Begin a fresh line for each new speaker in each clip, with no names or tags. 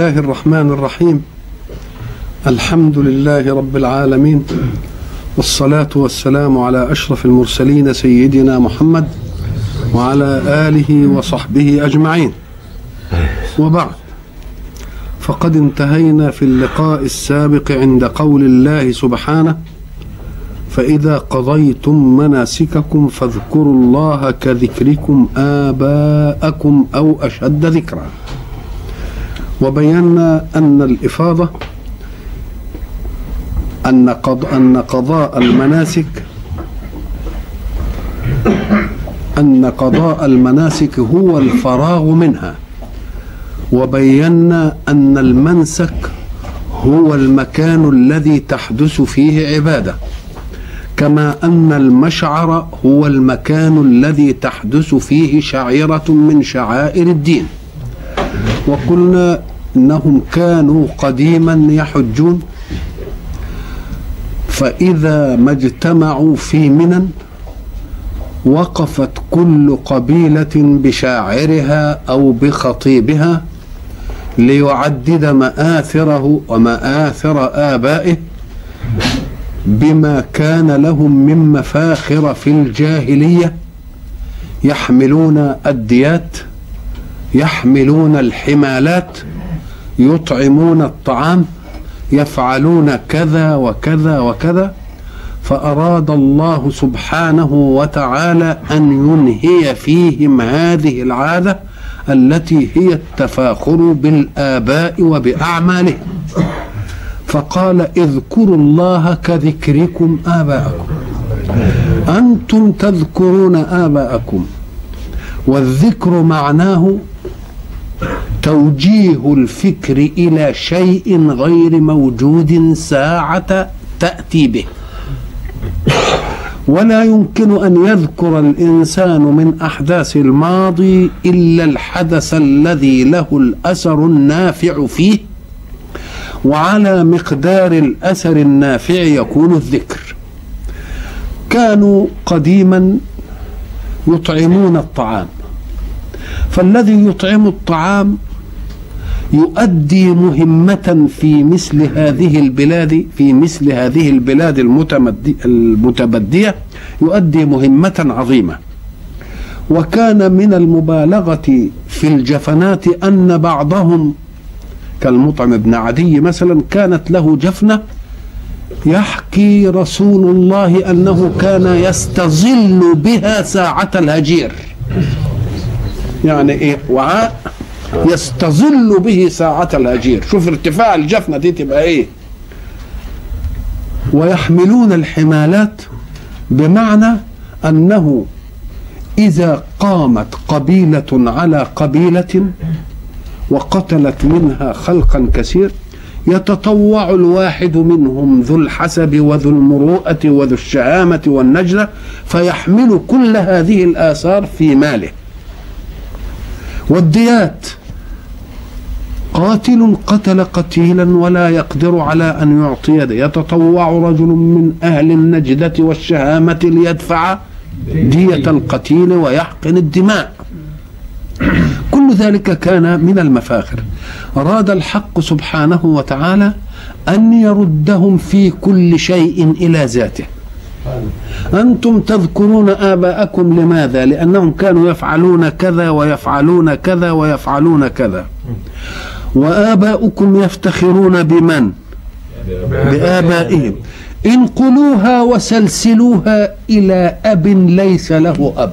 الله الرحمن الرحيم. الحمد لله رب العالمين والصلاة والسلام على أشرف المرسلين سيدنا محمد وعلى آله وصحبه أجمعين. وبعد فقد انتهينا في اللقاء السابق عند قول الله سبحانه فإذا قضيتم مناسككم فاذكروا الله كذكركم آباءكم أو أشد ذكرًا. وبينا أن الإفاضة أن قض أن قضاء المناسك أن قضاء المناسك هو الفراغ منها. وبينا أن المنسك هو المكان الذي تحدث فيه عبادة. كما أن المشعر هو المكان الذي تحدث فيه شعيرة من شعائر الدين. وقلنا إنهم كانوا قديما يحجون فإذا ما اجتمعوا في منى وقفت كل قبيلة بشاعرها أو بخطيبها ليعدد مآثره ومآثر آبائه بما كان لهم من مفاخر في الجاهلية يحملون الديات يحملون الحمالات يطعمون الطعام يفعلون كذا وكذا وكذا فأراد الله سبحانه وتعالى أن ينهي فيهم هذه العادة التي هي التفاخر بالآباء وبأعمالهم. فقال اذكروا الله كذكركم آباءكم. أنتم تذكرون آباءكم والذكر معناه توجيه الفكر إلى شيء غير موجود ساعة تأتي به. ولا يمكن أن يذكر الإنسان من أحداث الماضي إلا الحدث الذي له الأثر النافع فيه وعلى مقدار الأثر النافع يكون الذكر. كانوا قديما يطعمون الطعام. فالذي يطعم الطعام يؤدي مهمة في مثل هذه البلاد في مثل هذه البلاد المتبدية يؤدي مهمة عظيمة. وكان من المبالغة في الجفنات أن بعضهم كالمطعم بن عدي مثلا كانت له جفنة يحكي رسول الله أنه كان يستظل بها ساعة الهجير. يعني إيه؟ وعاء. يستظل به ساعة الهجير شوف ارتفاع الجفنة دي تبقى إيه؟ ويحملون الحمالات بمعنى أنه إذا قامت قبيلة على قبيلة وقتلت منها خلقا كثير يتطوع الواحد منهم ذو الحسب وذو المروءة وذو الشهامة والنجدة فيحمل كل هذه الآثار في ماله. والديات قاتل قتل قتيلا ولا يقدر على أن يعطي يتطوع رجل من أهل النجدة والشهامة ليدفع دية القتيل ويحقن الدماء. كل ذلك كان من المفاخر. أراد الحق سبحانه وتعالى أن يردهم في كل شيء إلى ذاته. أنتم تذكرون آباءكم لماذا؟ لأنهم كانوا يفعلون كذا ويفعلون كذا ويفعلون كذا. وآباؤكم يفتخرون بمن؟ بآبائهم. انقلوها وسلسلوها إلى أب ليس له أب.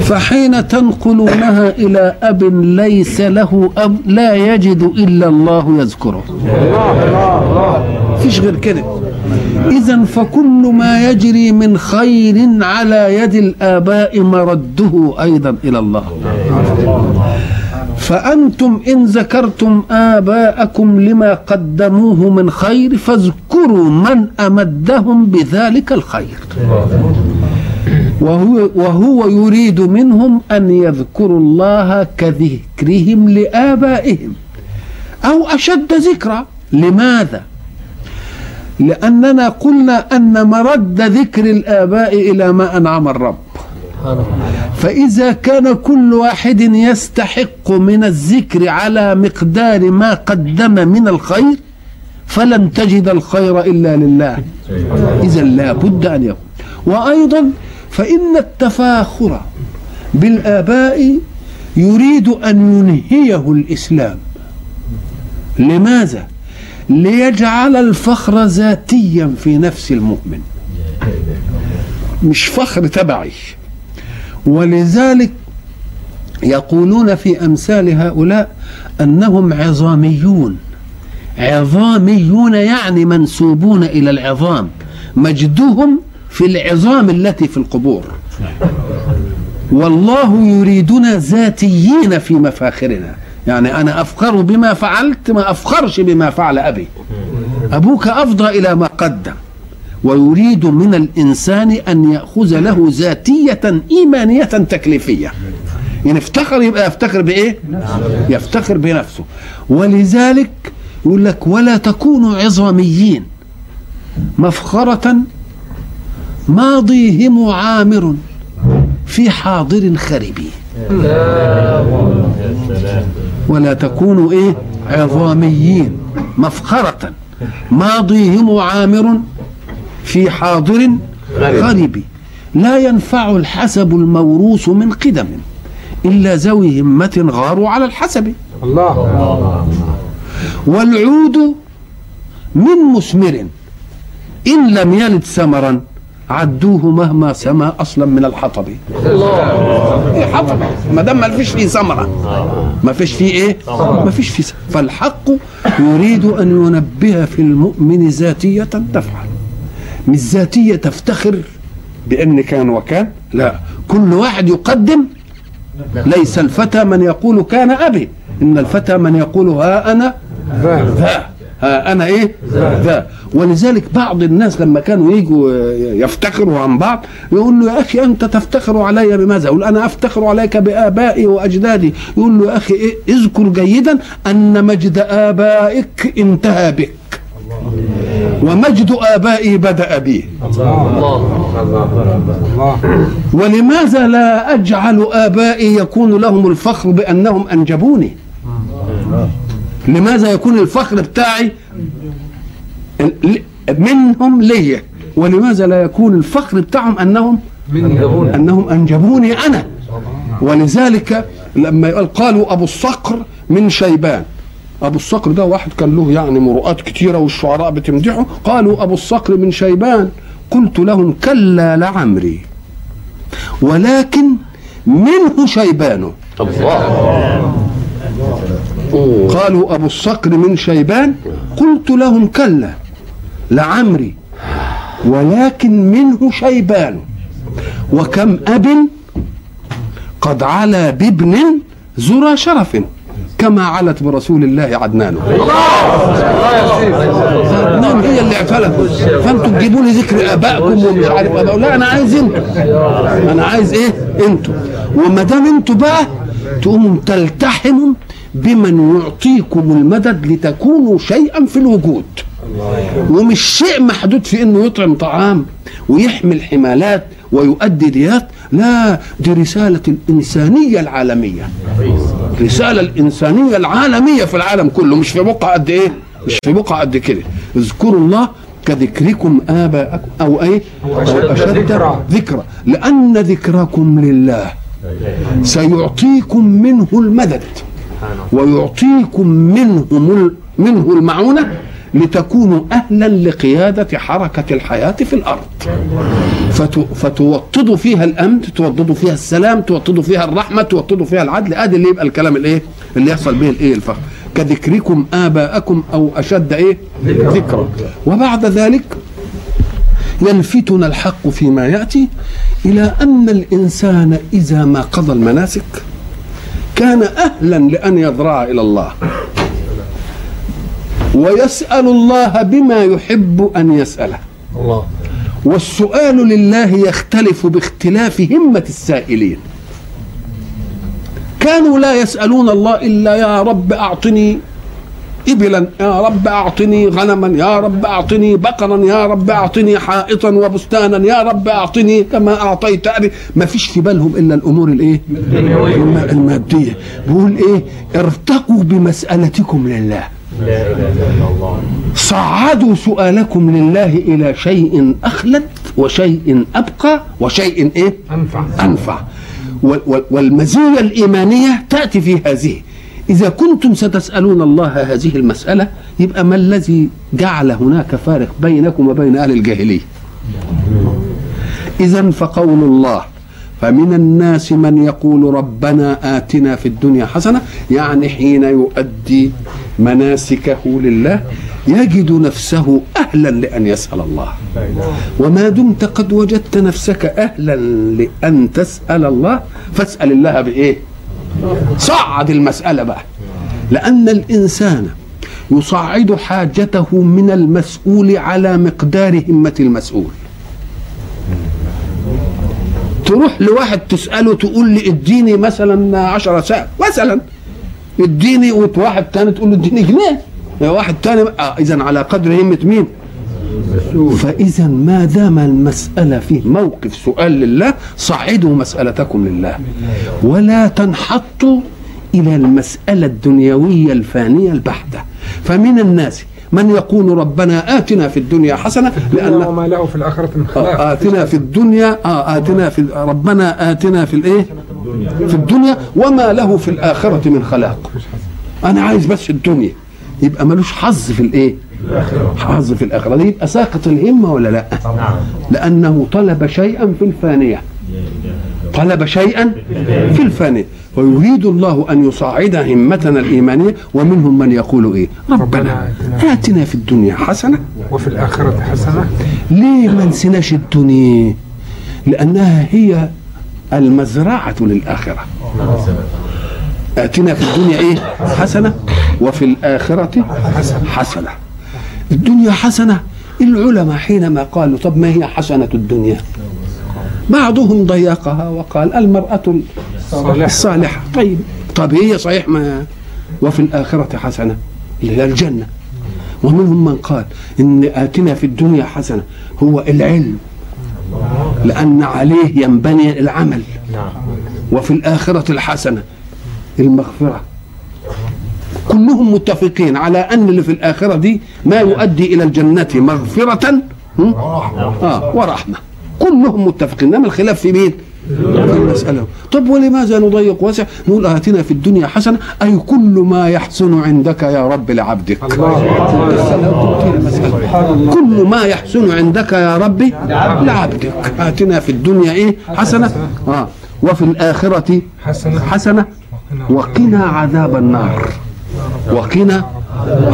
فحين تنقلونها إلى أب ليس له أب لا يجد إلا الله يذكره. فيش غير كده. إذا فكل ما يجري من خير على يد الآباء مرده أيضا إلى الله. فأنتم إن ذكرتم آباءكم لما قدموه من خير فاذكروا من أمدهم بذلك الخير. وهو, وهو يريد منهم أن يذكروا الله كذكرهم لآبائهم. أو أشد ذكرى. لماذا؟ لأننا قلنا أن مرد ذكر الآباء إلى ما أنعم الرب. فإذا كان كل واحد يستحق من الذكر على مقدار ما قدم من الخير فلن تجد الخير إلا لله. إذا لا بد أن يكون. وأيضا فإن التفاخر بالآباء يريد أن ينهيه الإسلام. لماذا؟ ليجعل الفخر ذاتيا في نفس المؤمن. مش فخر تبعي. ولذلك يقولون في أمثال هؤلاء أنهم عظاميون. عظاميون يعني منسوبون إلى العظام مجدهم في العظام التي في القبور. والله يريدنا ذاتيين في مفاخرنا. يعني أنا أفخر بما فعلت ما أفخرش بما فعل أبي. أبوك أفضى إلى ما قدم. ويريد من الإنسان أن يأخذ له ذاتية إيمانية تكليفية. يعني افتخر يبقى يفتخر بإيه؟ يفتخر بنفسه. ولذلك يقول لك ولا تكونوا عظاميين. مفخرة ماضيهم عامر في حاضر خربي ولا تكونوا إيه؟ عظاميين. مفخرة. ماضيهم عامر في حاضر غريب. لا ينفع الحسب الموروث من قدم إلا ذوي همة غاروا على الحسب. الله. والعود من مثمر إن لم يلد ثمرا عدوه مهما سما أصلا من الحطب. الله. إيه حطب. ما دام ما فيش فيه ثمرة ما فيش فيه إيه؟ ما فيش فيه فالحق يريد أن ينبه في المؤمن ذاتية تفعل مش ذاتيه تفتخر بأن كان وكان؟ لا. كل واحد يقدم ليس الفتى من يقول كان أبي. إن الفتى من يقول ها أنا ذا. ها أنا إيه؟ ذا. ولذلك بعض الناس لما كانوا يجوا يفتخروا عن بعض يقول له يا أخي أنت تفتخر علي بماذا؟ يقول أنا أفتخر عليك بآبائي وأجدادي. يقول له يا أخي إيه؟ اذكر جيدا أن مجد آبائك انتهى بك. ومجد آبائي بدأ بي. ولماذا لا أجعل آبائي يكون لهم الفخر بأنهم أنجبوني؟ لماذا يكون الفخر بتاعي منهم ليا ولماذا لا يكون الفخر بتاعهم أنهم أنهم أنجبوني أنا؟ ولذلك لما قالوا أبو الصقر من شيبان أبو الصقر ده واحد كان له يعني مروءات كتيرة والشعراء بتمدحه. قالوا أبو الصقر من شيبان. قلت لهم كلا لعمري. ولكن منه شيبان. الله. قالوا أبو الصقر من شيبان. قلت لهم كلا لعمري. ولكن منه شيبان. وكم أب قد علا بابن ذرى شرف. كما علت برسول الله عدنان. عدنان هي اللي اعتلت فانتوا تجيبوا لي ذكر آبائكم ومش عارف اباء لا أنا عايز إنتوا. أنا عايز إيه؟ إنتوا. وما دام إنتوا بقى تقوموا تلتحموا بمن يعطيكم المدد لتكونوا شيئا في الوجود. ومش شيء محدود في إنه يطعم طعام ويحمل حمالات ويؤدي ديات. لا دي رسالة الإنسانية العالمية. رسالة الإنسانية العالمية في العالم كله مش في بقعة قد إيه؟ مش في بقعة قد كده. اذكروا الله كذكركم آباءكم أو أي؟ أو أشد ذكرى. لأن ذكركم لله. سيعطيكم منه المدد ويعطيكم منه منه المعونة لتكونوا أهلا لقيادة حركة الحياة في الأرض. فتوطدوا فيها الأمن توطدوا فيها السلام توطدوا فيها الرحمة توطدوا فيها العدل. أدي اللي يبقى الكلام الإيه؟ اللي يحصل به الإيه؟ الفخر. كذكركم آباءكم أو أشد إيه؟ ذكرا وبعد ذلك يلفتنا الحق فيما يأتي إلى أن الإنسان إذا ما قضى المناسك كان أهلا لأن يضرع إلى الله. ويسأل الله بما يحب أن يسأله. الله. والسؤال لله يختلف باختلاف همة السائلين. كانوا لا يسألون الله إلا يا رب أعطني إبلا يا رب أعطني غنما يا رب أعطني بقرا يا رب أعطني حائطا وبستانا يا رب أعطني كما أعطيت أبي. ما فيش في بالهم إلا الأمور الإيه؟ المادية. بيقول إيه؟ ارتقوا بمسألتكم لله. لا إله إلا الله. صعدوا سؤالكم لله إلى شيء أخلد وشيء أبقى وشيء إيه؟ أنفع. أنفع. والمزية الإيمانية تأتي في هذه. إذا كنتم ستسألون الله هذه المسألة يبقى ما الذي جعل هناك فارق بينكم وبين أهل الجاهلية؟ إذا فقول الله فمن الناس من يقول ربنا آتنا في الدنيا حسنة يعني حين يؤدي مناسكه لله يجد نفسه أهلا لأن يسأل الله. وما دمت قد وجدت نفسك أهلا لأن تسأل الله فاسأل الله بإيه؟ صعد المسألة بقى. لأن الإنسان يصعد حاجته من المسؤول على مقدار همة المسؤول. تروح لواحد تسأله تقول لي اديني مثلا عشرة ساعة مثلا. اديني وواحد تاني تقول له اديني جنيه. واحد تاني آه اذا على قدر همة مين؟ فإذا ما دام المسألة فيه موقف سؤال لله صعدوا مسألتكم لله. ولا تنحطوا إلى المسألة الدنيوية الفانية البحتة. فمن الناس من يقول ربنا آتنا في الدنيا حسنة
لأن وما له في الآخرة من خلاق.
آه آتنا في الدنيا آه آتنا في ربنا آتنا في الإيه؟ في الدنيا وما له في الآخرة من خلاق. أنا عايز بس الدنيا يبقى ملوش حظ في الإيه؟ حظ في الآخرة. دي يبقى ساقط الهمة ولا لا؟ لأنه طلب شيئا في الفانية. طلب شيئا في الفانية ويريد الله أن يصعد همتنا الإيمانية ومنهم من يقول إيه؟ ربنا آتنا في الدنيا حسنة
وفي الآخرة حسنة.
ليه ما نسيناش الدنيا؟ لأنها هي المزرعة للآخرة. آتنا في الدنيا إيه؟ حسنة وفي الآخرة حسنة. الدنيا حسنة. العلماء حينما قالوا طب ما هي حسنة الدنيا؟ بعضهم ضيقها وقال المرأة الصالحة. طيب. طب هي صحيح ما وفي الآخرة حسنة؟ اللي هي الجنة. ومنهم من قال إن آتنا في الدنيا حسنة. هو العلم. لأن عليه ينبني العمل. وفي الآخرة الحسنة. المغفرة. كلهم متفقين على أن اللي في الآخرة دي ما يؤدي إلى الجنة مغفرة. آه ورحمة. كلهم متفقين إنما الخلاف في مين؟ في المسألة. طب ولماذا نضيق واسع؟ نقول آتنا في الدنيا حسنة أي كل ما يحسن عندك يا رب لعبدك. كل ما يحسن عندك يا ربي لعبدك. آتنا في الدنيا إيه؟ حسنة. آه. وفي الآخرة حسنة. وقنا عذاب النار. وقنا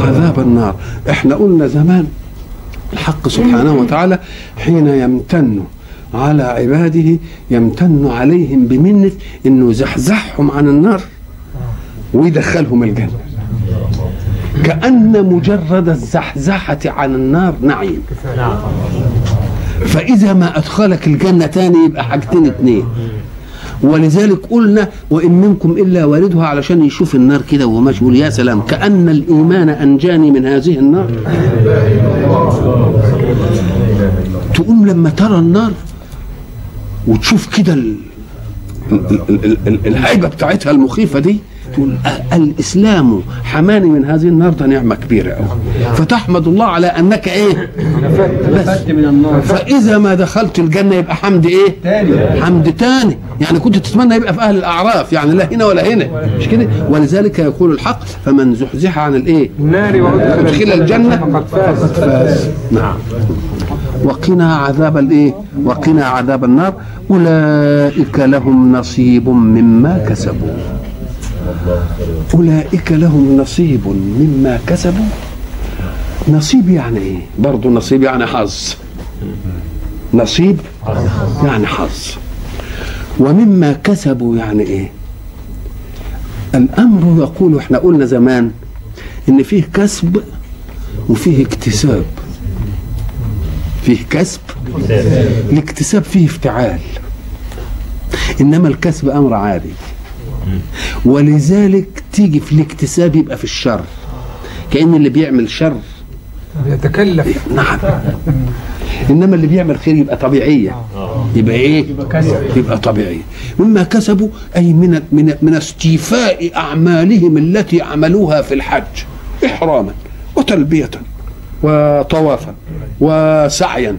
عذاب النار. إحنا قلنا زمان الحق سبحانه وتعالى حين يمتن على عباده يمتن عليهم بمنة إنه يزحزحهم عن النار ويدخلهم الجنة. كأن مجرد الزحزحة عن النار نعيم. فإذا ما أدخلك الجنة تاني يبقى حاجتين اتنين. ولذلك قلنا وإن منكم إلا واردها علشان يشوف النار كده وهو يقول يا سلام. كأن الإيمان أنجاني من هذه النار. تقوم لما ترى النار وتشوف كده الهيبه بتاعتها المخيفة دي تقول الإسلام حماني من هذه النار ده نعمة كبيرة قوي فتحمد الله على أنك إيه؟ بس. فإذا ما دخلت الجنة يبقى حمد إيه؟ حمد تاني. يعني كنت تتمنى يبقى في أهل الأعراف يعني لا هنا ولا هنا. مش كده؟ ولذلك يقول الحق فمن زحزح عن الإيه؟ النار وأدخل الجنة فقد فاز. نعم. وقنا عذاب الايه؟ وقنا عذاب النار. أولئك لهم نصيب مما كسبوا. أولئك لهم نصيب مما كسبوا. نصيب يعني إيه؟ برضو نصيب يعني حظ. نصيب يعني حظ. ومما كسبوا يعني إيه؟ الأمر يقول إحنا قلنا زمان إن فيه كسب وفيه اكتساب. فيه كسب الاكتساب فيه افتعال. إنما الكسب أمر عادي. ولذلك تيجي في الاكتساب يبقى في الشر. كأن اللي بيعمل شر
يتكلف.
نعم. إنما اللي بيعمل خير يبقى طبيعيه يبقى إيه؟ يبقى طبيعيه مما كسبوا أي من من من استيفاء أعمالهم التي عملوها في الحج إحراما وتلبية وطوافا. وسعيا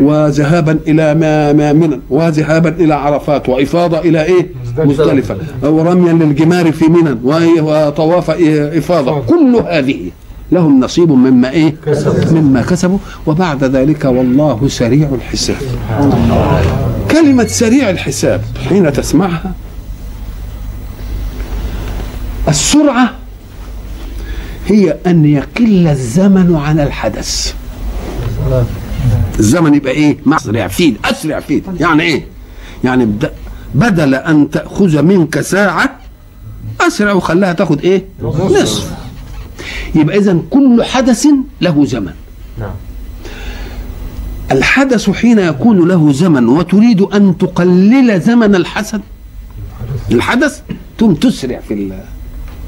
وذهابا إلى ما ما منى وذهابا إلى عرفات وإفاضة إلى إيه؟ مزدلفة. ورميا للجمار في منى وطواف إفاضة. كل هذه لهم نصيب مما إيه؟ مما كسبوا. وبعد ذلك والله سريع الحساب. كلمة سريع الحساب حين تسمعها. السرعة هي أن يقل الزمن عن الحدث. الزمن يبقى إيه؟ اسرع فيه اسرع فيه يعني إيه؟ يعني بد- بدل أن تأخذ منك ساعة أسرع وخلاها تأخذ إيه؟ نصف. يبقى اذا كل حدث له زمن.
نعم.
الحدث حين يكون له زمن وتريد أن تقلل زمن الحسن الحدث ثم تسرع في ال-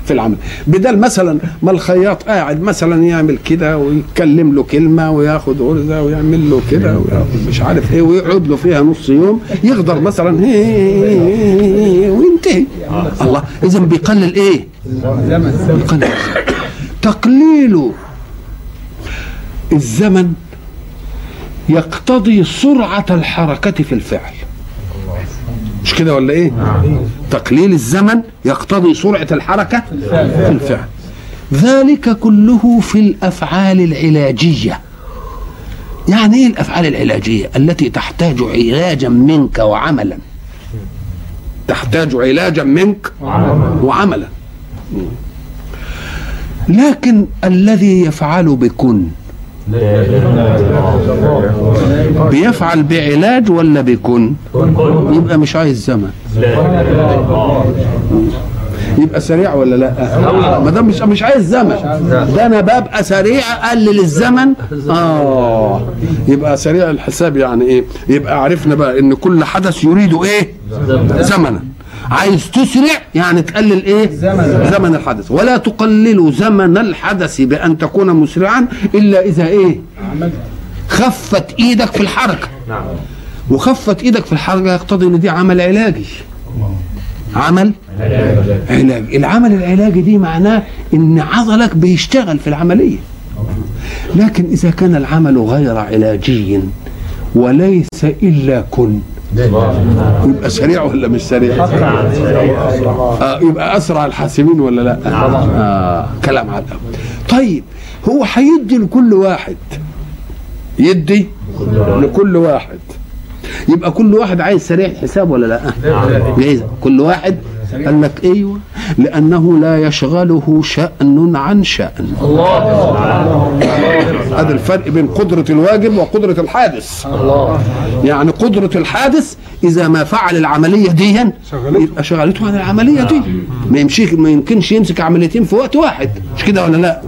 في العمل. بدل مثلا ما الخياط قاعد مثلا يعمل كده ويتكلم له كلمة وياخد غرزه ويعمل له كده مش عارف إيه ويقعد له فيها نص يوم يقدر مثلا. هي- وينتهي. الله. اذا بيقلل إيه؟ بيقلل. تقليل الزمن يقتضي سرعة الحركة في الفعل. مش كده ولا إيه؟ تقليل الزمن يقتضي سرعة الحركة في الفعل ذلك كله في الأفعال العلاجية. يعني إيه الأفعال العلاجية؟ التي تحتاج علاجا منك وعملا. تحتاج علاجا منك وعملا. لكن الذي يفعل بكن بيفعل بعلاج ولا بكن يبقى مش عايز زمن. يبقى سريع ولا لا؟ ما دام مش مش عايز زمن. ده أنا ببقى سريع اقلل الزمن؟ آه. يبقى سريع الحساب يعني إيه؟ يبقى عرفنا بقى إن كل حدث يريد إيه؟ زمنا. عايز تسرع يعني تقلل إيه؟ زمن, زمن الحدث. ولا تقلل زمن الحدث بأن تكون مسرعا إلا إذا إيه؟ خفت إيدك في الحركة.
نعم.
وخفت إيدك في الحركة يقتضي إن دي عمل علاجي. عمل علاج العمل العلاجي دي معناه إن عضلك بيشتغل في العملية. لكن إذا كان العمل غير علاجي وليس إلا كن. يبقى سريع ولا مش سريع؟ آه يبقى أسرع الحاسبين ولا لا؟ آه كلام على. طيب هو هيدي لكل واحد. يدي لكل واحد. يبقى كل واحد عايز سريع الحساب ولا لا؟ جايز. كل واحد قال لك أيوه لأنه لا يشغله شأن عن شأن. هذا الفرق بين قدرة الواجب وقدرة الحادث. يعني قدرة الحادث إذا ما فعل العملية دي. يبقى شغلته عن العملية دي. ما يمشيش ما يمكنش يمسك عمليتين في وقت واحد. مش كده ولا لا؟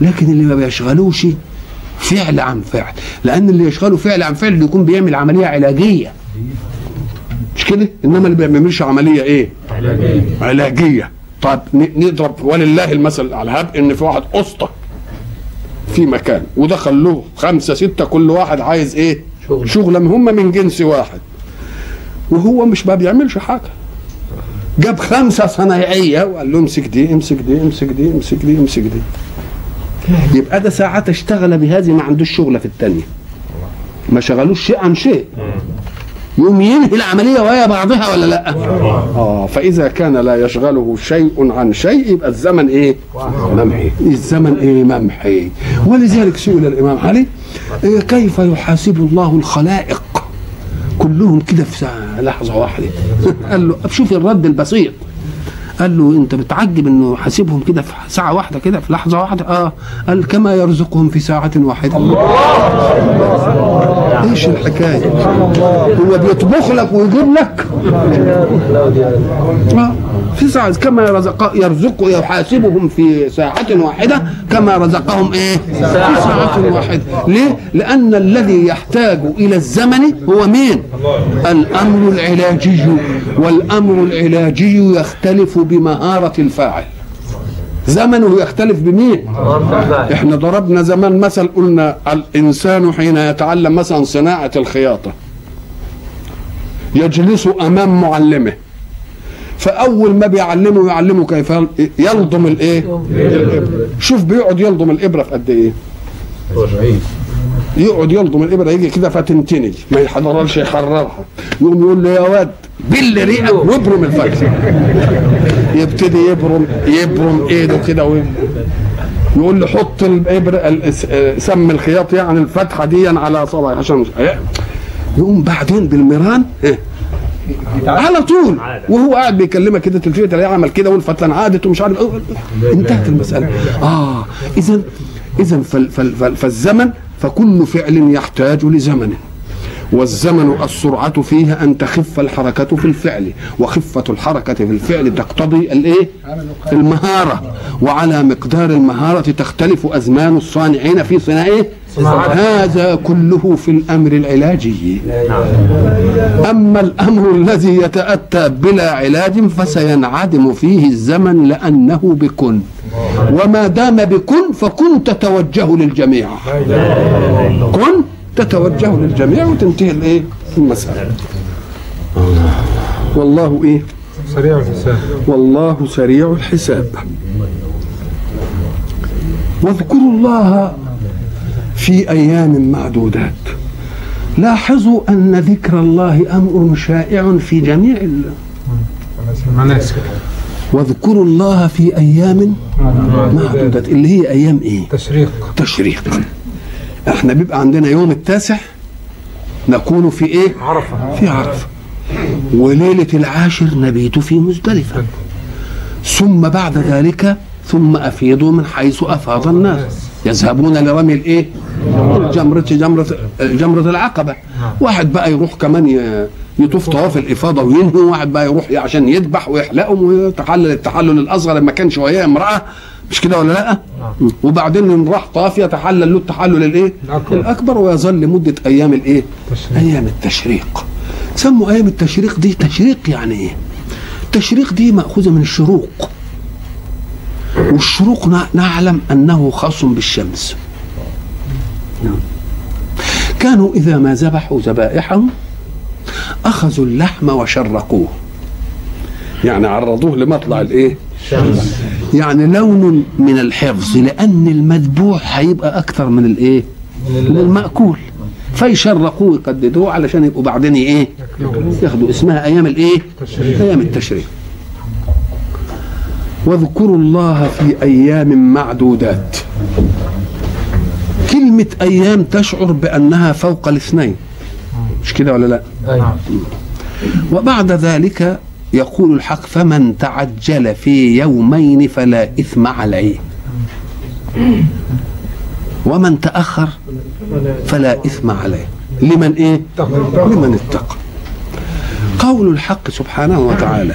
لكن اللي ما بيشغلوش فعل عن فعل. لأن اللي يشغله فعل عن فعل يكون بيعمل عملية علاجية. مش كده؟ إنما اللي بيعملش عملية إيه؟ علاجية. طب ن- نضرب ولله المثل على هب إن في واحد اسطى في مكان ودخل له خمسة ستة كل واحد عايز إيه؟ شغله هم من جنس واحد. وهو مش ما بيعملش حاجة. جاب خمسة صنايعية وقال له امسك دي امسك دي امسك دي امسك دي امسك دي. يبقى ده ساعات اشتغل بهذه ما عندوش شغلة في الثانية ما شغلوش شيء عن شيء. يقوم ينهي العملية وهي بعضها ولا لا؟ آه فإذا كان لا يشغله شيء عن شيء يبقى الزمن إيه؟ ممحي. الزمن إيه؟ ممحي. ولذلك سئل الإمام علي إيه كيف يحاسب الله الخلائق؟ كلهم كده في ساعة. لحظة واحدة. قال له شوف الرد البسيط. قال له أنت بتعجب إنه حاسبهم كده في ساعة واحدة كده في لحظة واحدة؟ آه. قال كما يرزقهم في ساعة واحدة. إيش الحكاية هو بيطبخ لك ويجيب لك آه، في ساعة كما يرزق يرزق يحاسبهم في ساعة واحدة كما رزقهم إيه؟ في ساعة واحدة، ليه؟ لأن الذي يحتاج إلى الزمن هو مين؟ الأمر العلاجي والأمر العلاجي يختلف بمهارة الفاعل. زمنه يختلف بمين؟ إحنا ضربنا زمان مثل قلنا الإنسان حين يتعلم مثلا صناعة الخياطة يجلس أمام معلمه فأول ما بيعلمه يعلمه كيف يلضم الإيه؟ الابره شوف بيقعد يلضم الإبرة في قد إيه؟ يقعد يلضم الإبرة يجي كده فتنتني ما يحضرش يحررها يقوم يقول له يا واد بل ريقك وابرم الفتحه يبتدي يبرم يبرم إيده كده. يقول له حط الإبرة ال- سم الخياط يعني الفتحة دي على صبعي عشان مش يقوم بعدين بالميران إيه؟ على طول وهو قاعد بيكلمك كده تلفيت تلاقيه عمل كده والفتله عادت ومش عارف إيه. انتهت المسألة آه اذا اذا فال فال فال فالزمن فكل فعل يحتاج لزمن. والزمن السرعة فيه أن تخف الحركة في الفعل. وخفة الحركة في الفعل تقتضي الإيه؟ المهارة. وعلى مقدار المهارة تختلف أزمان الصانعين في صناعه هذا كله في الأمر العلاجي. أما الأمر الذي يتأتى بلا علاج فسينعدم فيه الزمن لأنه بكن. وما دام بكن فكن تتوجه للجميع. كن تتوجه للجميع وتنتهي الإيه؟ المسألة. والله إيه؟
سريع الحساب.
والله سريع الحساب. واذكروا الله في أيام معدودات. لاحظوا أن ذكر الله أمر شائع في جميع ال...
المناسك
واذكروا الله في أيام معدودات. اللي هي أيام إيه؟
تشريق.
تشريق. إحنا بيبقى عندنا يوم التاسع نكون في إيه؟
عرفة.
في عرفة. وليلة العاشر نبيت في مزدلفة. ثم بعد ذلك ثم أفيضوا من حيث أفاض الناس. يذهبون لرمي الإيه؟ جمرة جمرة جمرة العقبة واحد بقى يروح كمان يطوف طواف الإفاضة وينهي واحد بقى يروح عشان يذبح ويحلقهم ويتحلل التحلل الأصغر لما كان شوية امرأة مش كده ولا لأ؟ وبعدين إن راح طاف يتحلل له التحلل الإيه؟
الأكبر.
الأكبر ويظل مدة أيام
الإيه؟
أيام التشريق سموا أيام التشريق دي تشريق يعني إيه؟ التشريق دي مأخوذة من الشروق والشروق نع- نعلم أنه خاص بالشمس نعم. كانوا إذا ما ذبحوا ذبائحهم أخذوا اللحم وشرقوه يعني عرضوه لمطلع الإيه؟ يعني لون من الحفظ لأن المذبوح هيبقى أكثر من الإيه؟ من المأكول فيشرقوه يقددوه علشان يبقوا بعدين إيه ياخدوا اسمها أيام
الإيه.
أيام التشريق واذكروا الله في أيام معدودات كلمة أيام تشعر بأنها فوق الاثنين. مش كده ولا لا؟
أيوة.
وبعد ذلك يقول الحق فمن تعجل في يومين فلا إثم عليه. ومن تأخر فلا إثم عليه. لمن إيه؟ لمن اتقى. قول الحق سبحانه وتعالى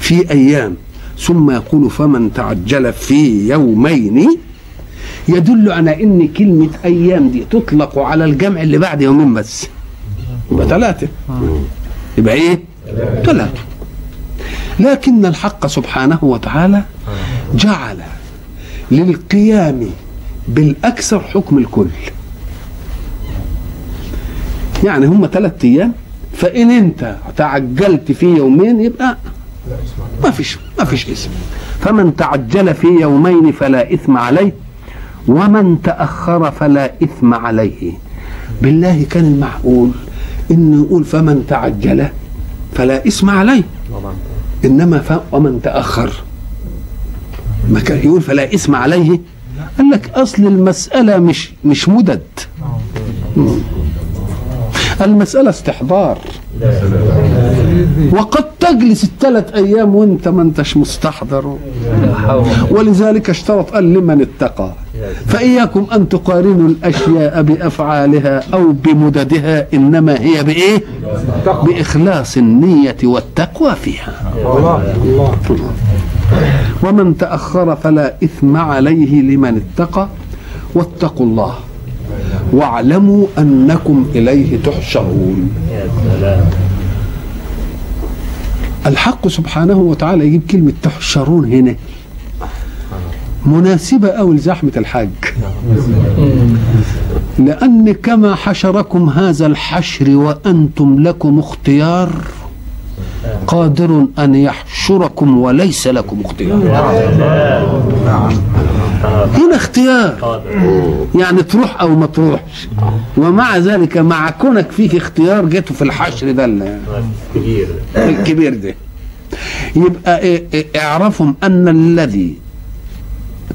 في أيام ثم يقول فمن تعجل في يومين يدل على إن كلمة أيام دي تطلق على الجمع اللي بعد يومين بس. يبقى ثلاثة. يبقى إيه؟ ثلاثة. لكن الحق سبحانه وتعالى جعل للقيام بالأكثر حكم الكل. يعني هم ثلاثة أيام فإن أنت تعجلت في يومين يبقى ما فيش ما فيش اسم. فمن تعجل في يومين فلا إثم عليه. ومن تأخر فلا إثم عليه. بالله كان المعقول انه يقول فمن تعجل فلا إثم عليه. إنما ف... ومن تأخر. ما كان يقول فلا إثم عليه. قال لك أصل المسألة مش مش مدد. المسألة استحضار. وقد تجلس الثلاث أيام وانت ما انتش مستحضر. ولذلك اشترط قال لمن اتقى. فإياكم أن تقارنوا الأشياء بأفعالها أو بمددها إنما هي بإيه؟ بإخلاص النية والتقوى فيها. ومن تأخر فلا إثم عليه لمن اتقى واتقوا الله واعلموا أنكم إليه تحشرون. الحق سبحانه وتعالى يجيب كلمة تحشرون هنا. مناسبة أو لزحمة الحج لأن كما حشركم هذا الحشر وأنتم لكم اختيار قادر أن يحشركم وليس لكم اختيار. هنا اختيار. يعني تروح أو ما تروحش. ومع ذلك مع كونك فيك اختيار جيته في الحشر ده ال-
كبير
الكبير ده. يبقى اعرفوا أن الذي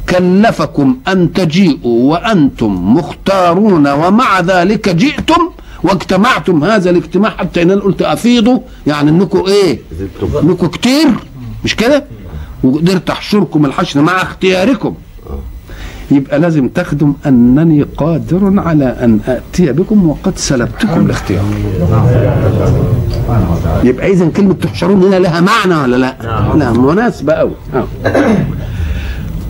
كلفكم أن تجيئوا وأنتم مختارون ومع ذلك جئتم واجتمعتم. هذا الاجتماع حتى إن أنا قلت أفيضوا يعني انكم إيه؟ انكم كتير. مش كده؟ وقدرت أحشركم الحشر مع اختياركم. يبقى لازم تخدم أنني قادر على أن اتي بكم وقد سلبتكم الاختيار. يبقى اذا كلمة تحشرون هنا لها معنى ولا لا؟ لا مناسبة قوي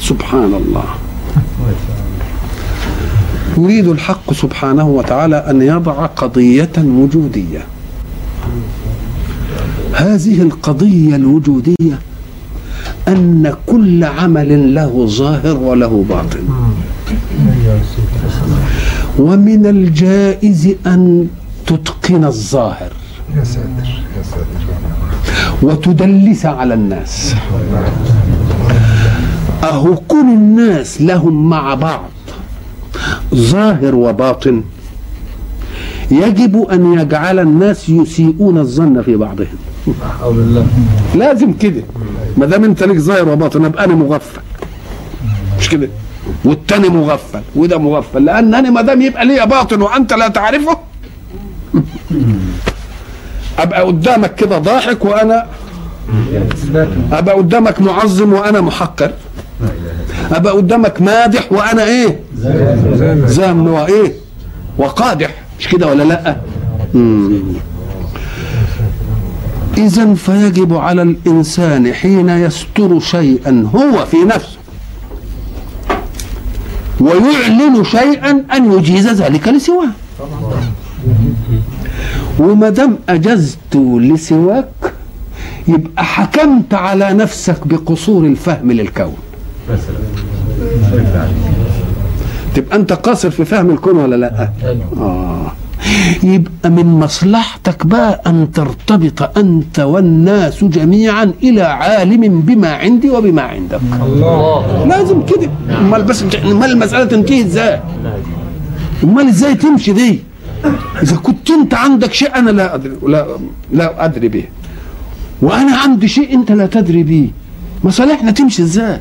سبحان الله. يريد الحق سبحانه وتعالى أن يضع قضية وجودية. هذه القضية الوجودية أن كل عمل له ظاهر وله باطن. ومن الجائز أن تتقن الظاهر.
يا ساتر يا ساتر.
وتدلس على الناس. أهو كل الناس لهم مع بعض. ظاهر وباطن. يجب أن يجعل الناس يسيئون الظن في بعضهم. لازم كده. ما دام أنت ليك ظاهر وباطن ابقى أنا مغفل. مش كده؟ والتاني مغفل وده مغفل. لأن أنا ما دام يبقى ليا باطن وأنت لا تعرفه أبقى قدامك كده ضاحك وأنا أبقى قدامك معظم وأنا محقر. ابقى قدامك مادح وأنا إيه؟ زام. وايه وقادح. مش كده ولا لأ. إذا فيجب على الإنسان حين يستر شيئا هو في نفسه ويعلن شيئا أن يجيز ذلك لسواه. وما دام أجزت لسواك يبقى حكمت على نفسك بقصور الفهم للكون. تبقى أنت قاصر في فهم الكون ولا لأ؟ آه. يبقى من مصلحتك بقى أن ترتبط أنت والناس جميعا إلى عالم بما عندي وبما عندك.
الله.
لازم كده. أمال بس أمال المسألة تنتهي إزاي؟ أمال إزاي تمشي دي؟ إذا كنت أنت عندك شيء أنا لا ادري لا لا أدري به. وأنا عندي شيء أنت لا تدري به. مصالحنا تمشي إزاي؟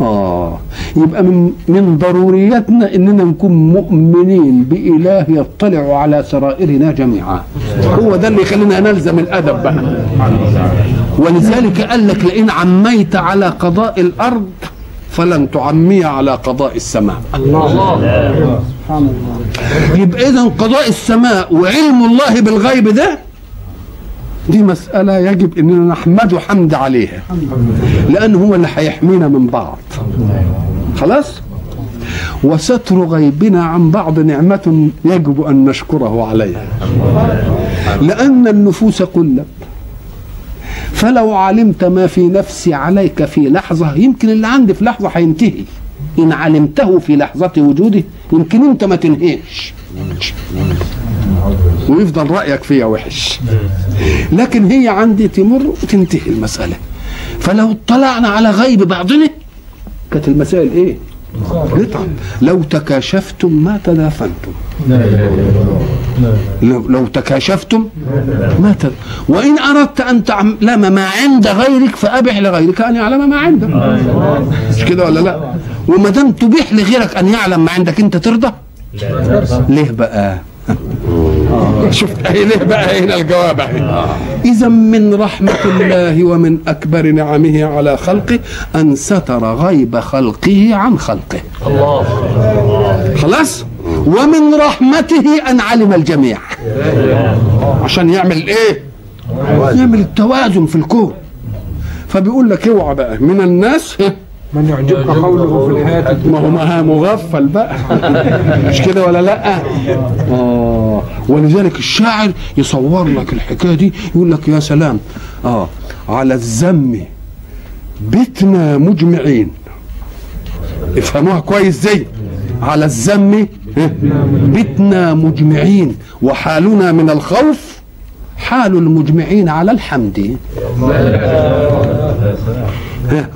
آه. يبقى من من ضرورياتنا إننا نكون مؤمنين بإله يطلع على سرائرنا جميعا. هو ده اللي يخلينا نلزم الأدب بقى. ولذلك قال لك لئن عميت على قضاء الأرض فلن تعمي على قضاء السماء. يبقى اذا قضاء السماء وعلم الله بالغيب ده دي مسألة يجب أننا نحمده حمد عليها لأن هو اللي هيحمينا من بعض. خلاص؟ وستر غيبنا عن بعض نعمة يجب أن نشكره عليها. لأن النفوس قلت فلو علمت ما في نفسي عليك في لحظة يمكن اللي عندي في لحظة هينتهي إن علمته في لحظة وجوده يمكن أنت ما تنهيش. ويفضل رأيك فيها وحش. لكن هي عندي تمر وتنتهي المسألة. فلو اطلعنا على غيب بعضنا كانت المسائل إيه؟ نتعب لو تكاشفتم ما تدافنتم. لو تكاشفتم ما تد... وإن أردت أن تعلم ما عند غيرك فأبح لغيرك أن يعلم ما عندك. مش كده ولا لا؟ وما دام تبيح لغيرك أن يعلم ما عندك أنت ترضى؟ ليه بقى؟ شفت؟ اهي ليه بقى هنا الجواب اهي إذا من رحمة الله ومن أكبر نعمه على خلقه أن ستر غيب خلقه عن خلقه.
الله.
خلاص؟ ومن رحمته أن علم الجميع. عشان يعمل إيه؟ يعمل التوازن في الكون. فبيقول لك اوعى بقى من الناس
من يعجبك قوله في الحياة
ما هو ما مغفل بقى. مش كده ولا لأ؟ آه. ولذلك الشاعر يصور لك الحكاية دي يقول لك يا سلام آه على الذم بتنا مجمعين. افهموها كويس زي. على الذم بتنا مجمعين. وحالنا من الخوف حال المجمعين على الحمد.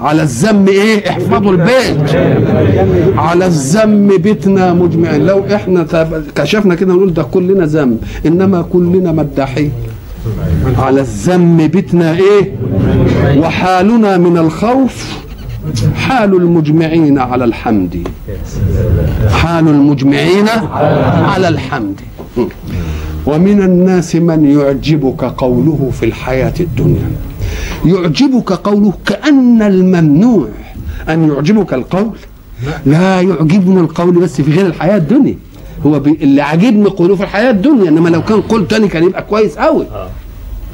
على الذم إيه؟ احفظوا البيت. على الذم بيتنا مجمعين. لو إحنا كشفنا كده نقول ده كلنا ذنب. إنما كلنا مداحين على الذم بيتنا إيه؟ وحالنا من الخوف حال المجمعين على الحمد. حال المجمعين على الحمد. ومن الناس من يعجبك قوله في الحياة الدنيا. يعجبك قوله كأن الممنوع. أن يعجبك القول؟ لا يعجبني القول بس في غير الحياة الدنيا. هو بي... اللي عاجبني قوله في الحياة الدنيا إنما لو كان قول تاني كان يبقى كويس قوي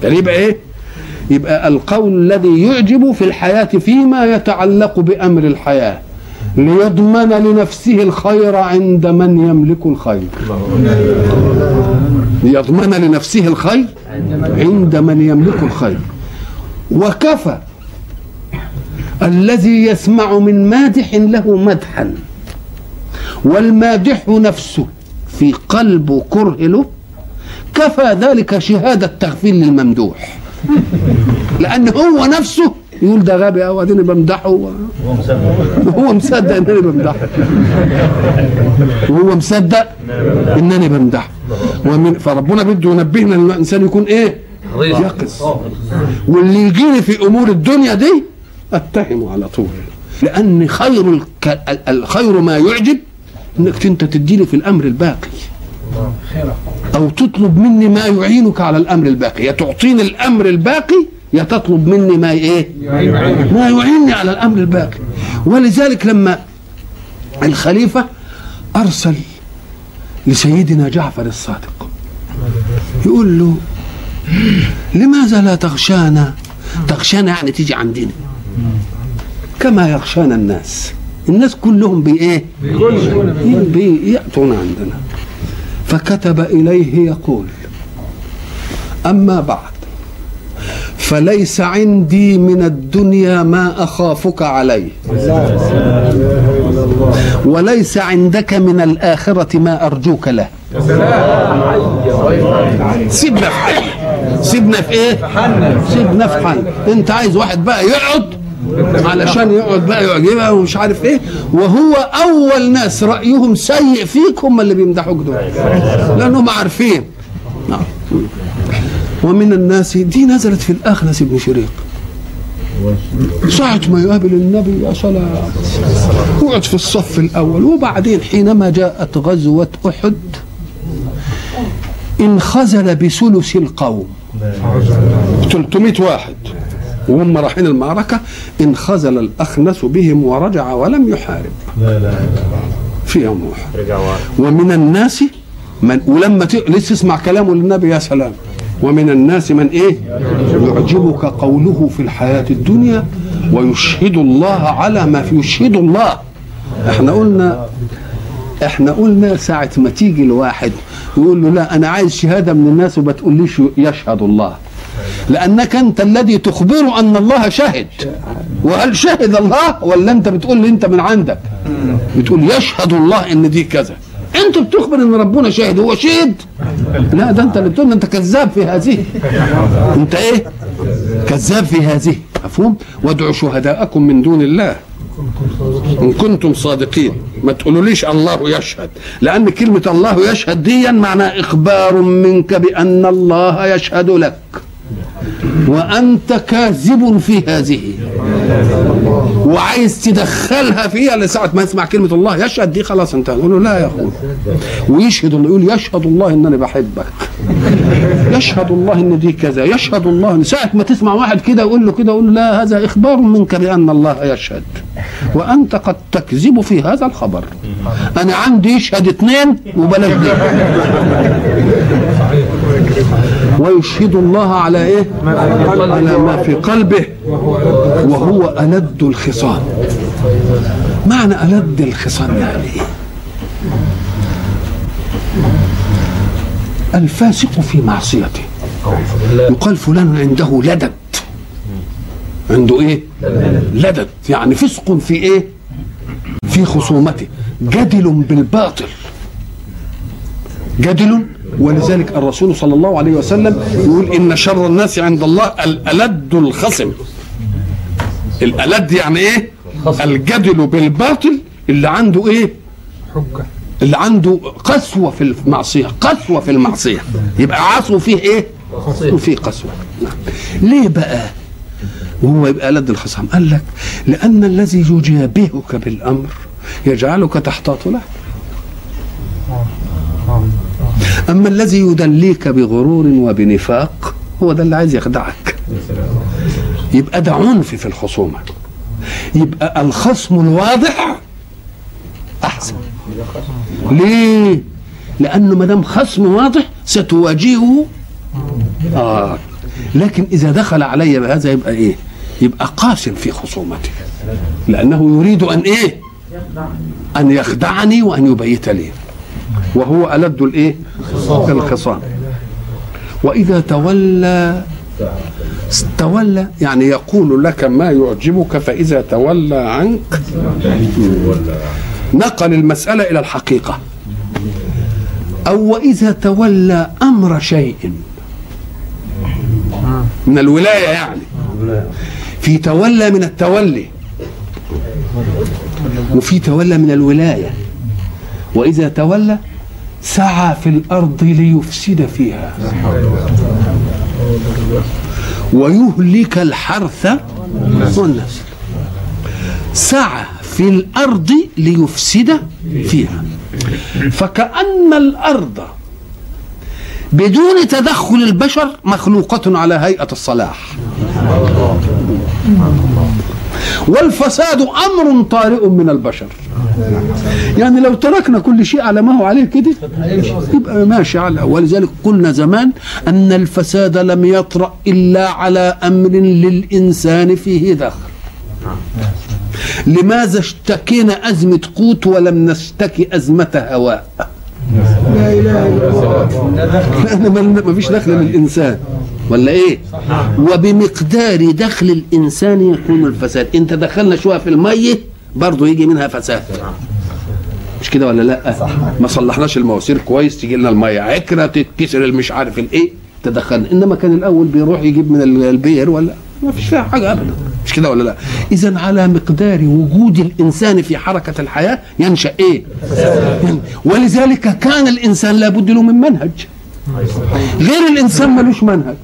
كان يبقى إيه؟ يبقى القول الذي يعجب في الحياة فيما يتعلق بأمر الحياة. ليضمن لنفسه الخير عند من يملك الخير. ليضمن لنفسه الخير عند من يملك الخير. وكفى. الذي يسمع من مادح له مدحا والمادح نفسه في قلبه كره له كفى ذلك شهادة تغفيل للممدوح. لأن هو نفسه يقول ده غبي أو أديني بمدحه. و- وهو مصدق إنني بمدحه. وهو مصدق إنني بمدحه. ومن فربنا بده ينبهنا إن الإنسان يكون إيه؟ يقظ. واللي يجيني في أمور الدنيا دي أتهمه على طول. لأن خير الك... الخير ما يعجب إنك أنت تديني في الأمر الباقي. أو تطلب مني ما يعينك على الأمر الباقي. يا تعطيني الأمر الباقي يا تطلب مني ما إيه؟ ما يعينني على الأمر الباقي. ولذلك لما الخليفة أرسل لسيدنا جعفر الصادق يقول له لماذا لا تغشانا تغشانا يعني تيجي عندنا. كما يغشانا الناس. الناس كلهم بإيه؟ بيأتون عندنا. فكتب إليه يقول أما بعد فليس عندي من الدنيا ما أخافك عليه. وليس عندك من الآخرة ما أرجوك له. سيبنا في حل سيبنا في إيه؟ سيبنا في حل أنت عايز واحد بقى يقعد علشان يقعد بقى يعجبها ومش عارف إيه. وهو أول ناس رأيهم سيء فيك هم اللي بيمدحوك دول. لأنهم عارفين. نعم. ومن الناس دي نزلت في الأخنس بن شريق. ساعة ما يقابل النبي يا سلام يقعد في الصف الأول. وبعدين حينما جاءت غزوة أحد انخزل بثلث القوم. 300 واحد. وهم رايحين المعركة انخزل الأخنس بهم ورجع ولم يحارب. في يوم أحد ومن الناس من ولما ت... لسه اسمع كلامه للنبي يا سلام. ومن الناس من إيه؟ يعجبك قوله في الحياة الدنيا ويشهد الله على ما في يشهد الله. إحنا قلنا إحنا قلنا ساعة ما تيجي الواحد يقول له لا أنا عايز شهادة من الناس وما تقوليش يشهد الله. لأنك أنت الذي تخبر أن الله شهد. وهل شهد الله ولا أنت بتقول لي أنت من عندك؟ بتقول يشهد الله إن دي كذا. انت بتخبر إن ربنا شاهد هو شهد؟ لا ده أنت اللي بتقول أنت كذاب في هذه. أنت إيه؟ كذاب في هذه. مفهوم؟ وادعوا شهداءكم من دون الله. إن كنتم صادقين. ما تقولوليش الله يشهد. لأن كلمة الله يشهد دي معناها إخبار منك بأن الله يشهد لك. وأنت كاذب في هذه. وعايز تدخلها فيها لساعة ما يسمع كلمة الله يشهد دي خلاص انت نقول له لا يا أخوي. ويشهد الله يقول يشهد الله إنني بحبك. يشهد الله إن دي كذا يشهد الله ان ساعة ما تسمع واحد كده يقول له كده يقول له لا هذا إخبار منك بأن الله يشهد. وأنت قد تكذب في هذا الخبر. أنا عندي يشهد اثنين وبلاش دي. ويشهد الله على إيه؟ على ما في قلبه. وهو ألد الخصام. معنى ألد الخصام يعني إيه؟ الفاسق في معصيته. يقال فلان عنده لدد. عنده إيه؟ لدد. يعني فسق في إيه؟ في خصومته. جدل بالباطل. جدل. ولذلك الرسول صلى الله عليه وسلم يقول إن شر الناس عند الله الالد الخصم. الألد يعني إيه؟ الجدل بالباطل اللي عنده إيه؟
حجة.
اللي عنده قسوة في المعصية قسوة في المعصية. يبقى عصو فيه إيه؟ وفيه قسوة. نعم. ليه بقى؟ وهو يبقى لد الخصام. قال لك لأن الذي يجابهك بالأمر يجعلك تحتاط له أما الذي يدليك بغرور وبنفاق هو ده اللي عايز يخدعك. يبقى ده عنف في الخصومة يبقى الخصم الواضح أحسن ليه؟ لأنه ما دام خصم واضح ستواجهه آه لكن إذا دخل علي بهذا يبقى إيه؟ يبقى قاسم في خصومته لأنه يريد أن إيه؟ أن يخدعني وأن يبيت لي وهو ألد الإيه؟ الخصام وإذا تولى تولى يعني يقول لك ما يعجبك فإذا تولى عنك. نقل المسألة إلى الحقيقة. أو وإذا تولى أمر شيء. من الولاية يعني. في تولى من التولي. وفي تولى من الولاية. وإذا تولى سعى في الأرض ليفسد فيها. ويهلك الحرث والنسل. سعى في الأرض ليفسد فيها. فكأن الأرض بدون تدخل البشر مخلوقة على هيئة الصلاح. والفساد أمر طارئ من البشر. يعني لو تركنا كل شيء على ما هو عليه كده يبقى ماشي على ولذلك قلنا زمان أن الفساد لم يطرأ إلا على أمر للإنسان فيه دخل. لماذا اشتكينا أزمة قوت ولم نشتكي أزمة هواء؟ لأن ما فيش دخل للإنسان ولا إيه؟ وبمقدار دخل الإنسان يكون الفساد. انت دخلنا شوية في المية برضه يجي منها فساد. مش كده ولا لا؟ ما صلحناش المواسير كويس تيجي لنا المية. عكرة تتكسر المش عارف الايه تدخلنا. إنما كان الأول بيروح يجيب من البير ولا؟ ما فيش فيها حاجة ابدا. مش كده ولا لا؟ اذا على مقدار وجود الإنسان في حركة الحياة ينشأ إيه؟ ولذلك كان الإنسان لابد له من منهج. غير الإنسان ملوش منهج.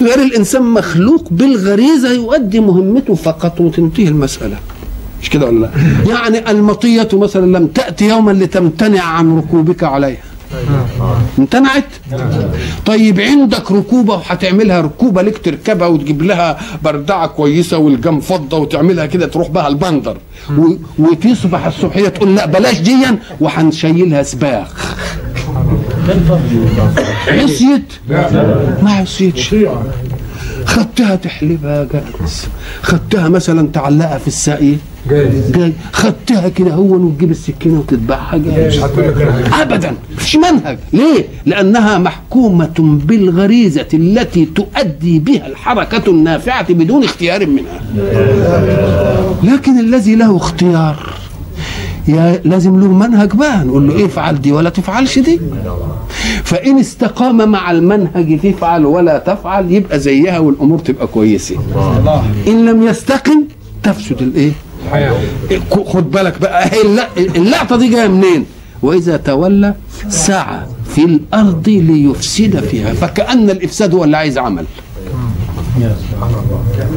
غير الإنسان مخلوق بالغريزة يؤدي مهمته فقط وتنتهي المسألة. مش كده ولا لا؟ يعني المطية مثلا لم تأتي يوما لتمتنع عن ركوبك عليها. امتنعت؟ طيب عندك ركوبة وهتعملها ركوبة لك تركبها وتجيب لها بردعة كويسة والجم فضة وتعملها كده تروح بها البندر. وتصبح الصبحية تقول لا بلاش ديا وهنشيلها سباخ. عصيت ما عصيتش خدتها تحلبها جاهز خدتها مثلا تعلقها في الساقية. جاي خدتها كده هو وتجيب
هتقول لك لا.
ابدا. مش منهج. ليه؟ لأنها محكومة بالغريزة التي تؤدي بها الحركة النافعة بدون اختيار منها. لكن الذي له اختيار يا لازم له منهج بقى. نقول له إيه افعل دي ولا تفعلش دي. فإن استقام مع المنهج تفعل ولا تفعل يبقى زيها والأمور تبقى كويسة. إن لم يستقم تفسد
الإيه؟
خد بالك بقى. الل- اللقطة دي جاية منين؟ وإذا تولى سعى في الأرض ليفسد فيها. فكأن الإفساد هو اللي عايز عمل. كان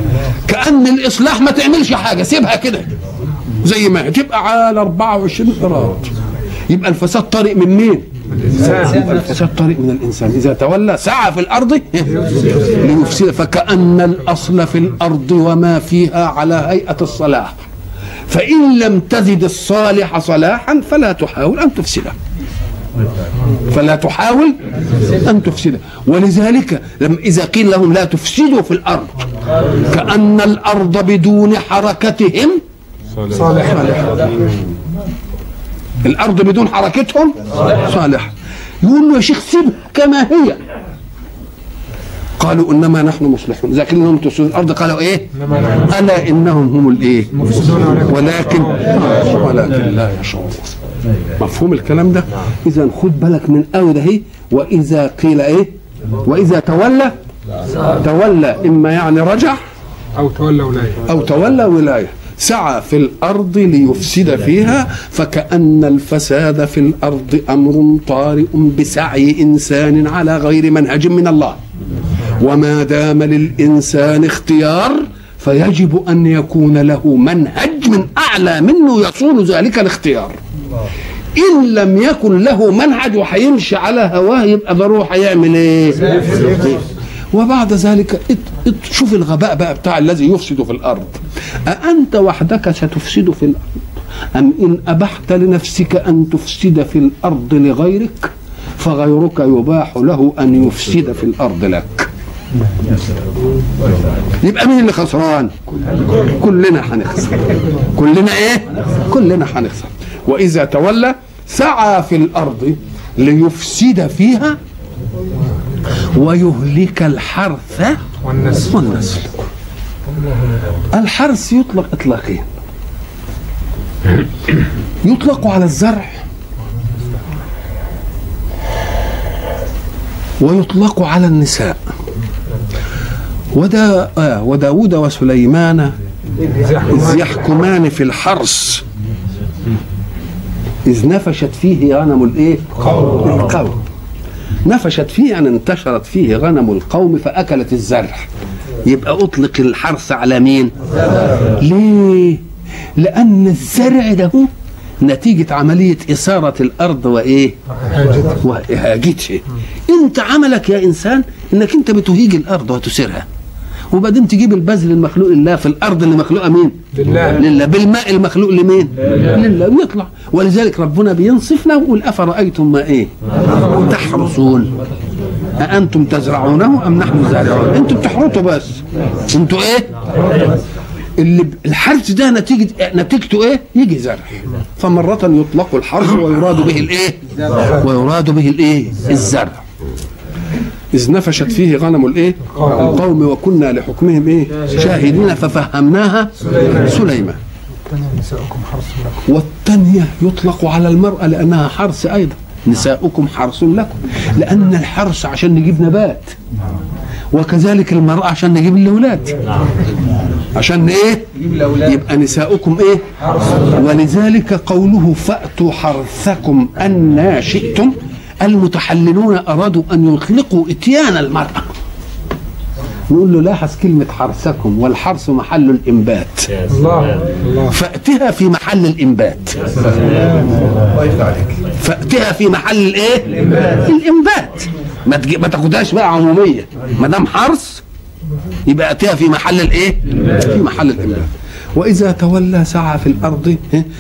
كأن الإصلاح ما تعملش حاجة. سيبها كده. زي ما تبقى على 24 قراط يبقى الفساد طريق من مين؟ الفساد طريق من الإنسان. إذا تولى سعى في الأرض ليفسد. فكأن الأصل في الأرض وما فيها على هيئة الصلاح. فإن لم تزد الصالح صلاحا فلا تحاول أن تفسده فلا تحاول أن تفسده ولذلك لما إذا قيل لهم لا تفسدوا في الأرض كأن الأرض بدون حركتهم
صالح.
الأرض بدون حركتهم؟ صالحة يقول له يا شيخ سيبها كما هي. قالوا إنما نحن مصلحون. لهم تفسدوا الأرض قالوا إيه؟ ألا إنهم هم الإيه؟ ولكن ولكن لا يشعرون. مفهوم الكلام ده؟ اذا خد بالك من قوي ده اهي وإذا قيل إيه؟ وإذا تولى تولى إما يعني رجع
أو تولى ولاية.
أو تولى ولاية. سعى في الأرض ليفسد فيها فكأن الفساد في الأرض أمر طارئ بسعي إنسان على غير منهج من الله وما دام للإنسان اختيار فيجب أن يكون له منهج من أعلى منه يصون ذلك الاختيار إن لم يكن له منهج وهيمشي على هواه يبقى ضروري هيعمل إيه؟ وبعد ذلك شوف الغباء بقى بتاع الذي يفسد في الأرض. أأنت وحدك ستفسد في الأرض؟ أم إن أبحت لنفسك أن تفسد في الأرض لغيرك فغيرك يباح له أن يفسد في الأرض لك. يبقى مين اللي خسران؟ كلنا هنخسر. كلنا إيه؟ كلنا هنخسر. وإذا تولى سعى في الأرض ليفسد فيها ويهلك الحرث
والنسل.
والنسل. الحرث يطلق إطلاقين. يطلق على الزرع. ويطلق على النساء. ودا آه وداود وسليمان إذ يحكمان في الحرث. إذ نفشت فيه غنم الإيه؟ القوم. نفشت فيه أن انتشرت فيه غنم القوم فأكلت الزرع يبقى أطلق الحرث على مين؟ ليه؟ لأن الزرع ده نتيجة عملية إثارة الأرض وإيه؟ وإهاجتها أنت عملك يا إنسان إنك أنت بتهيج الأرض وتسيرها وبعدين تجيب البذل المخلوق لله في الأرض اللي مخلوقه مين؟
لله.
لله بالماء المخلوق لمين؟ لله ويطلع ولذلك ربنا بينصفنا ويقول أفرأيتم ما إيه؟ تحرثون أأنتم تزرعونه أم نحن الزارعون؟ أنتم بتحرثوا بس أنتوا إيه؟ اللي الحرث ده نتيجة نتيجته إيه؟ يجي زرع فمرة يطلق الحرث ويراد به الإيه؟ ويراد به الإيه؟ الزرع إذ نفشت فيه غنم الإيه؟ القوم وكنا لحكمهم إيه؟ شاهدين ففهمناها سليمان. والثانية يطلق على المرأة لأنها حرث أيضا. نساؤكم حرث لكم. لأن الحرث عشان نجيب نبات. وكذلك المرأة عشان نجيب الأولاد. عشان إيه؟ يبقى نساؤكم إيه؟ ولذلك قوله فأتوا حرثكم أن شئتم. المتحللون أرادوا أن يطلقوا إتيان المرأة. نقول له لاحظ كلمة حرثكم والحرث محل الإنبات.
الله الله.
فأتها في محل الإنبات. فأتها في محل الإيه؟ الإنبات. ما ما تاخدهاش بقى عمومية. ما دام حرث يبقى أتها في محل الإيه؟ في محل الإنبات. وإذا تولى سعى في الأرض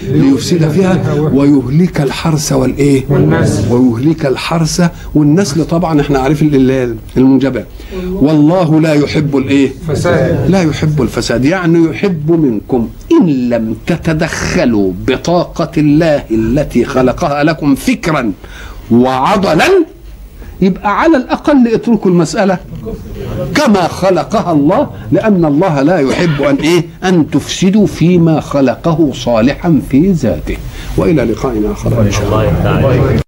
ليفسد فيها ويهلك الحرث والإيه؟
والنسل.
ويهلك الحرث والنسل طبعا إحنا عارفين ال- المنجبات والله لا يحب الإيه؟
فساد
لا يحب الفساد يعني يحب منكم إن لم تتدخلوا بطاقة الله التي خلقها لكم فكرا وعضلا يبقى على الأقل اتركوا المسألة كما خلقها الله لأن الله لا يحب أن إيه؟ أن تفسدوا فيما خلقه صالحا في ذاته. وإلى لقاء آخر إن شاء الله.